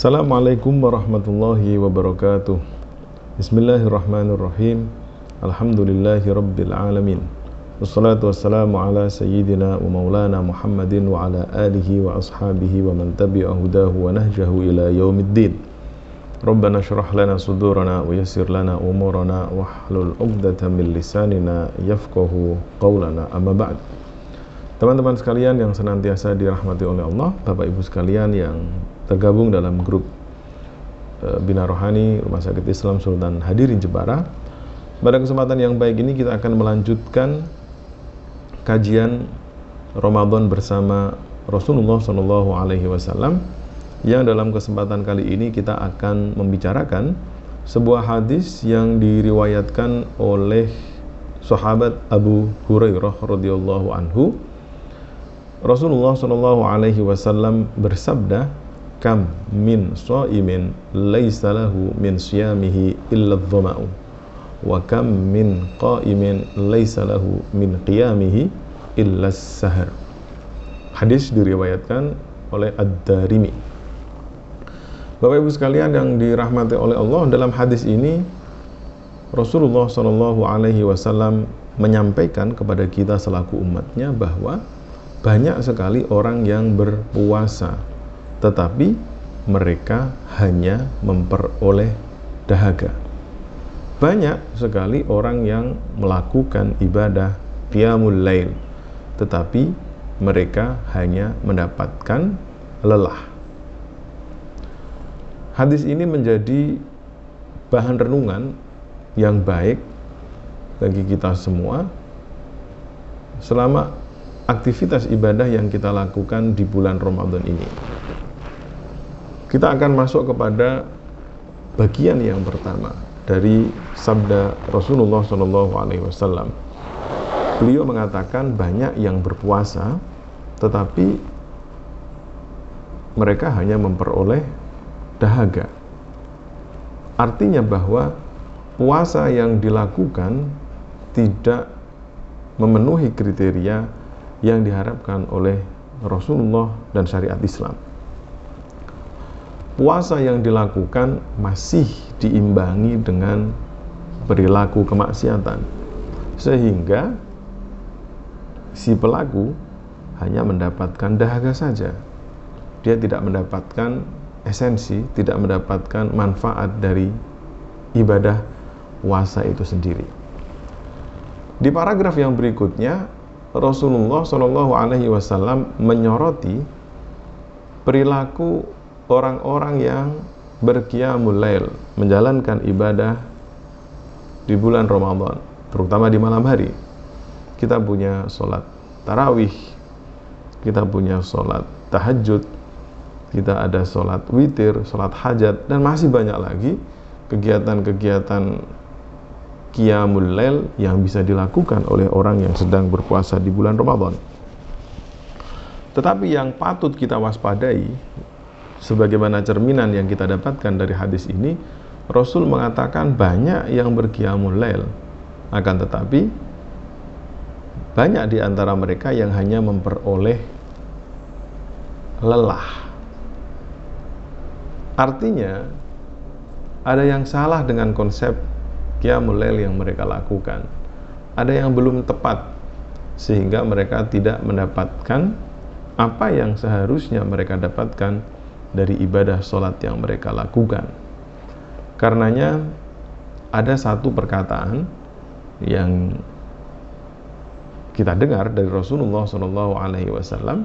Assalamualaikum warahmatullahi wabarakatuh Bismillahirrahmanirrahim Alhamdulillahi rabbil alamin Wassalatu wassalamu ala sayyidina wa maulana Muhammadin wa ala alihi wa ashabihi wa man tabi'a hudahu wa nahjahu ila yaumiddin Rabbana syrah lana sudurana wa yassir lana umurana wa hlul uqdatan min lisanina yafqahu qawlana amma ba'd Teman-teman sekalian yang senantiasa dirahmati oleh Allah Bapak Ibu sekalian yang tergabung dalam grup eh, Bina Rohani Rumah Sakit Islam Sultan Hadirin Jepara pada kesempatan yang baik ini kita akan melanjutkan kajian Ramadan bersama Rasulullah Shallallahu Alaihi Wasallam yang dalam kesempatan kali ini kita akan membicarakan sebuah hadis yang diriwayatkan oleh sahabat Abu Hurairah radhiyallahu anhu Rasulullah Shallallahu Alaihi Wasallam bersabda kam min so'imin laisa lahu min siyamihi illa dhama'u wa kam min qa'imin laisa lahu min qiyamihi illa sahar hadis diriwayatkan oleh Ad-Darimi. Bapak Ibu sekalian yang dirahmati oleh Allah dalam hadis ini Rasulullah Shallallahu Alaihi Wasallam menyampaikan kepada kita selaku umatnya bahwa banyak sekali orang yang berpuasa tetapi mereka hanya memperoleh dahaga banyak sekali orang yang melakukan ibadah qiyamul lail tetapi mereka hanya mendapatkan lelah. Hadis ini menjadi bahan renungan yang baik bagi kita semua selama aktivitas ibadah yang kita lakukan di bulan Ramadan ini. Kita akan masuk kepada bagian yang pertama, dari sabda Rasulullah Shallallahu Alaihi Wasallam. Beliau mengatakan banyak yang berpuasa, tetapi mereka hanya memperoleh dahaga. Artinya bahwa puasa yang dilakukan tidak memenuhi kriteria yang diharapkan oleh Rasulullah dan syariat Islam. Puasa yang dilakukan masih diimbangi dengan perilaku kemaksiatan sehingga si pelaku hanya mendapatkan dahaga saja. Dia tidak mendapatkan esensi tidak mendapatkan manfaat dari ibadah puasa itu sendiri. Di paragraf yang berikutnya Rasulullah Shallallahu Alaihi Wasallam menyoroti perilaku orang-orang yang berqiyamul lail, menjalankan ibadah di bulan Ramadan, terutama di malam hari. Kita punya sholat tarawih, kita punya sholat tahajud, kita ada sholat witir, sholat hajat, dan masih banyak lagi kegiatan-kegiatan qiyamul lail yang bisa dilakukan oleh orang yang sedang berpuasa di bulan Ramadan. Tetapi yang patut kita waspadai sebagaimana cerminan yang kita dapatkan dari hadis ini Rasul mengatakan banyak yang berkiamul lail akan tetapi banyak di antara mereka yang hanya memperoleh lelah artinya ada yang salah dengan konsep lail yang mereka lakukan ada yang belum tepat sehingga mereka tidak mendapatkan apa yang seharusnya mereka dapatkan dari ibadah sholat yang mereka lakukan. Karenanya ada satu perkataan yang kita dengar dari Rasulullah Shallallahu Alaihi Wasallam.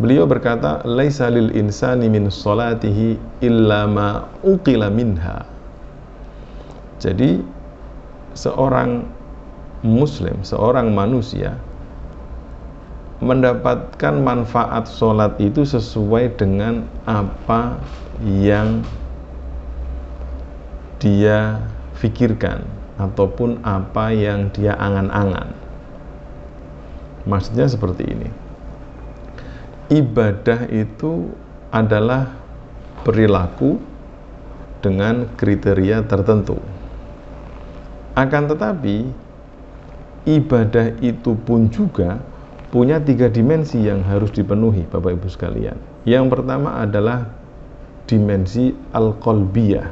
Beliau berkata, "Laisa lil insani min salatihi illa ma uqila minha." Jadi seorang muslim, seorang manusia mendapatkan manfaat sholat itu sesuai dengan apa yang dia pikirkan ataupun apa yang dia angan-angan. Maksudnya seperti ini. Ibadah itu adalah perilaku dengan kriteria tertentu. Akan tetapi ibadah itu pun juga punya tiga dimensi yang harus dipenuhi Bapak Ibu sekalian. Yang pertama adalah dimensi al-qalbiyah.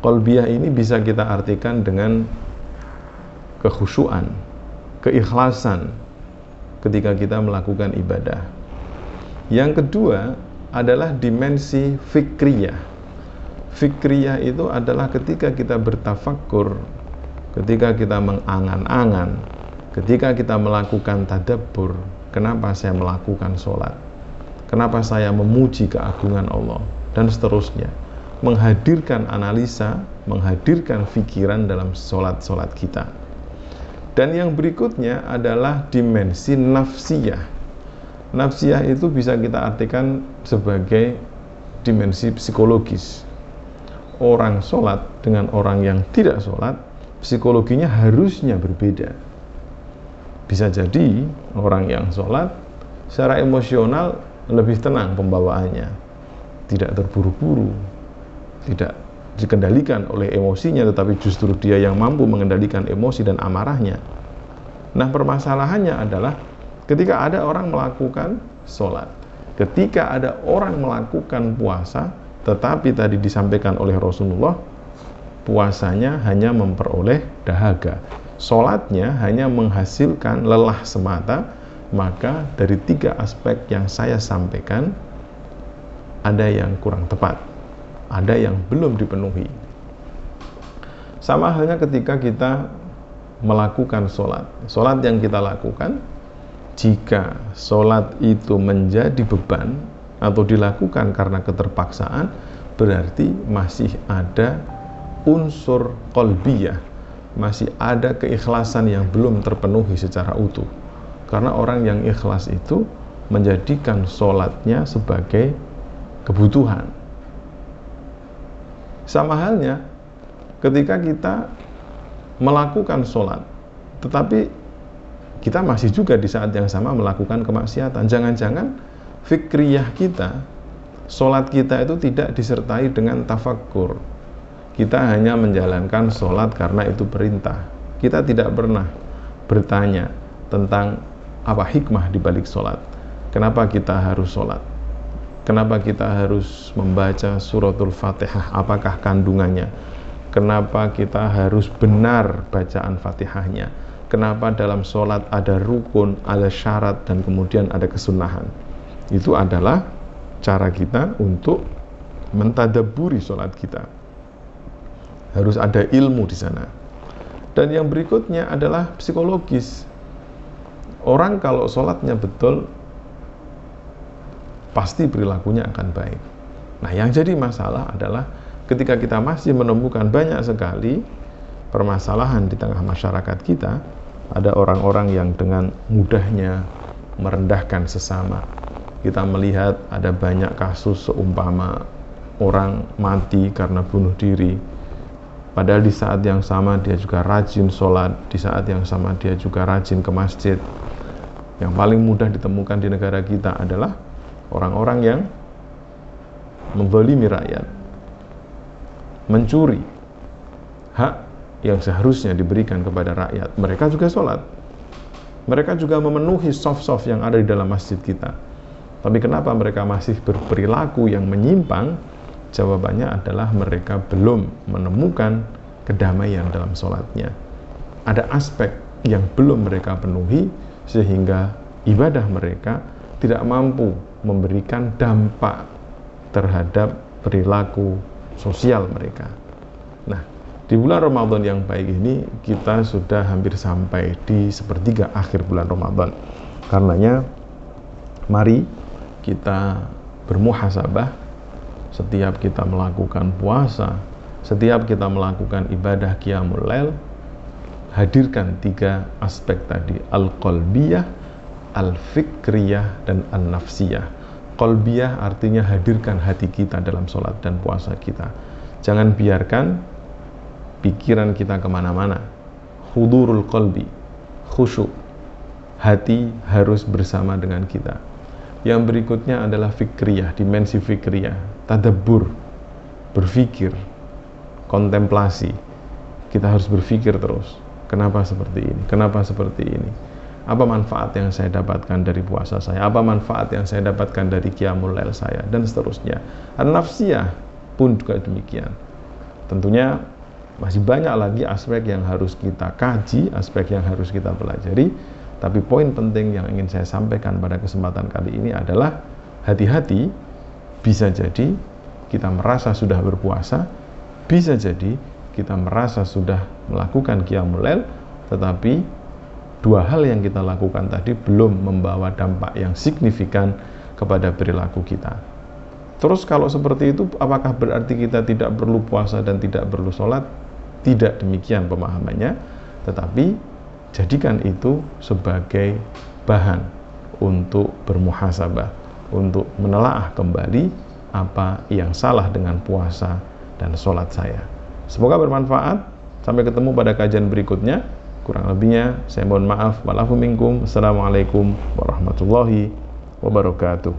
Qalbiyah ini bisa kita artikan dengan kekhusyuan, keikhlasan ketika kita melakukan ibadah. Yang kedua adalah dimensi fikriyah. Fikriyah itu adalah ketika kita bertafakur, ketika kita mengangan-angan, ketika kita melakukan tadabbur, kenapa saya melakukan sholat, kenapa saya memuji keagungan Allah, dan seterusnya. Menghadirkan analisa, menghadirkan pikiran dalam sholat-sholat kita. Dan yang berikutnya adalah dimensi nafsiyah. Nafsiyah itu bisa kita artikan sebagai dimensi psikologis. Orang sholat dengan orang yang tidak sholat, psikologinya harusnya berbeda. Bisa jadi orang yang sholat secara emosional lebih tenang pembawaannya, tidak terburu-buru, tidak dikendalikan oleh emosinya, tetapi justru dia yang mampu mengendalikan emosi dan amarahnya. Nah, permasalahannya adalah ketika ada orang melakukan sholat, ketika ada orang melakukan puasa, tetapi tadi disampaikan oleh Rasulullah, puasanya hanya memperoleh dahaga, sholatnya hanya menghasilkan lelah semata, maka dari tiga aspek yang saya sampaikan, ada yang kurang tepat ada yang belum dipenuhi. Sama halnya ketika kita melakukan sholat. Sholat yang kita lakukan, jika sholat itu menjadi beban atau dilakukan karena keterpaksaan, berarti masih ada unsur kolbiyah, masih ada keikhlasan yang belum terpenuhi secara utuh. Karena orang yang ikhlas itu menjadikan sholatnya sebagai kebutuhan, sama halnya ketika kita melakukan sholat, tetapi kita masih juga di saat yang sama melakukan kemaksiatan. Jangan-jangan fikriyah kita, sholat kita itu tidak disertai dengan tafakur. Kita hanya menjalankan sholat karena itu perintah. Kita tidak pernah bertanya tentang apa hikmah di balik sholat. Kenapa kita harus sholat? Kenapa kita harus membaca suratul Fatihah? Apakah kandungannya? Kenapa kita harus benar bacaan Fatihahnya? Kenapa dalam sholat ada rukun, ada syarat, dan kemudian ada kesunahan? Itu adalah cara kita untuk mentadaburi sholat kita. Harus ada ilmu di sana. Dan yang berikutnya adalah psikologis. Orang kalau sholatnya betul, pasti perilakunya akan baik. Nah, yang jadi masalah adalah ketika kita masih menemukan banyak sekali permasalahan di tengah masyarakat kita, ada orang-orang yang dengan mudahnya merendahkan sesama. Kita melihat ada banyak kasus seumpama orang mati karena bunuh diri. Padahal di saat yang sama dia juga rajin sholat, di saat yang sama dia juga rajin ke masjid. Yang paling mudah ditemukan di negara kita adalah orang-orang yang membalimi rakyat, mencuri hak yang seharusnya diberikan kepada rakyat. Mereka juga sholat. Mereka juga memenuhi soft-soft yang ada di dalam masjid kita. Tapi kenapa mereka masih berperilaku yang menyimpang? Jawabannya adalah mereka belum menemukan kedamaian dalam sholatnya. Ada aspek yang belum mereka penuhi sehingga ibadah mereka tidak mampu memberikan dampak terhadap perilaku sosial mereka. Nah, di bulan Ramadan yang baik ini kita sudah hampir sampai di sepertiga akhir bulan Ramadan. Karenanya mari kita bermuhasabah setiap kita melakukan puasa, setiap kita melakukan ibadah qiyamul lail, hadirkan tiga aspek tadi, al-qalbiyah, al-fikriyah dan an-nafsiyah. Kolbiyah artinya hadirkan hati kita dalam sholat dan puasa kita. Jangan biarkan pikiran kita ke mana-mana. Hudurul kolbi, khusyuk. Hati harus bersama dengan kita. Yang berikutnya adalah fikriyah, dimensi fikriyah, tadabur, berpikir, kontemplasi. Kita harus berpikir terus. Kenapa seperti ini? Kenapa seperti ini? apa manfaat yang saya dapatkan dari puasa saya, apa manfaat yang saya dapatkan dari qiyamul lail saya, dan seterusnya. An-nafsiyah pun juga demikian. Tentunya masih banyak lagi aspek yang harus kita kaji, aspek yang harus kita pelajari, tapi poin penting yang ingin saya sampaikan pada kesempatan kali ini adalah hati-hati bisa jadi kita merasa sudah berpuasa, bisa jadi kita merasa sudah melakukan qiyamul lail, tetapi dua hal yang kita lakukan tadi belum membawa dampak yang signifikan kepada perilaku kita. Terus kalau seperti itu, apakah berarti kita tidak perlu puasa dan tidak perlu sholat? Tidak demikian pemahamannya, tetapi jadikan itu sebagai bahan untuk bermuhasabah, untuk menelaah kembali apa yang salah dengan puasa dan sholat saya. Semoga bermanfaat. Sampai ketemu pada kajian berikutnya. Kurang lebihnya saya mohon maaf. Walafu warahmatullahi wabarakatuh.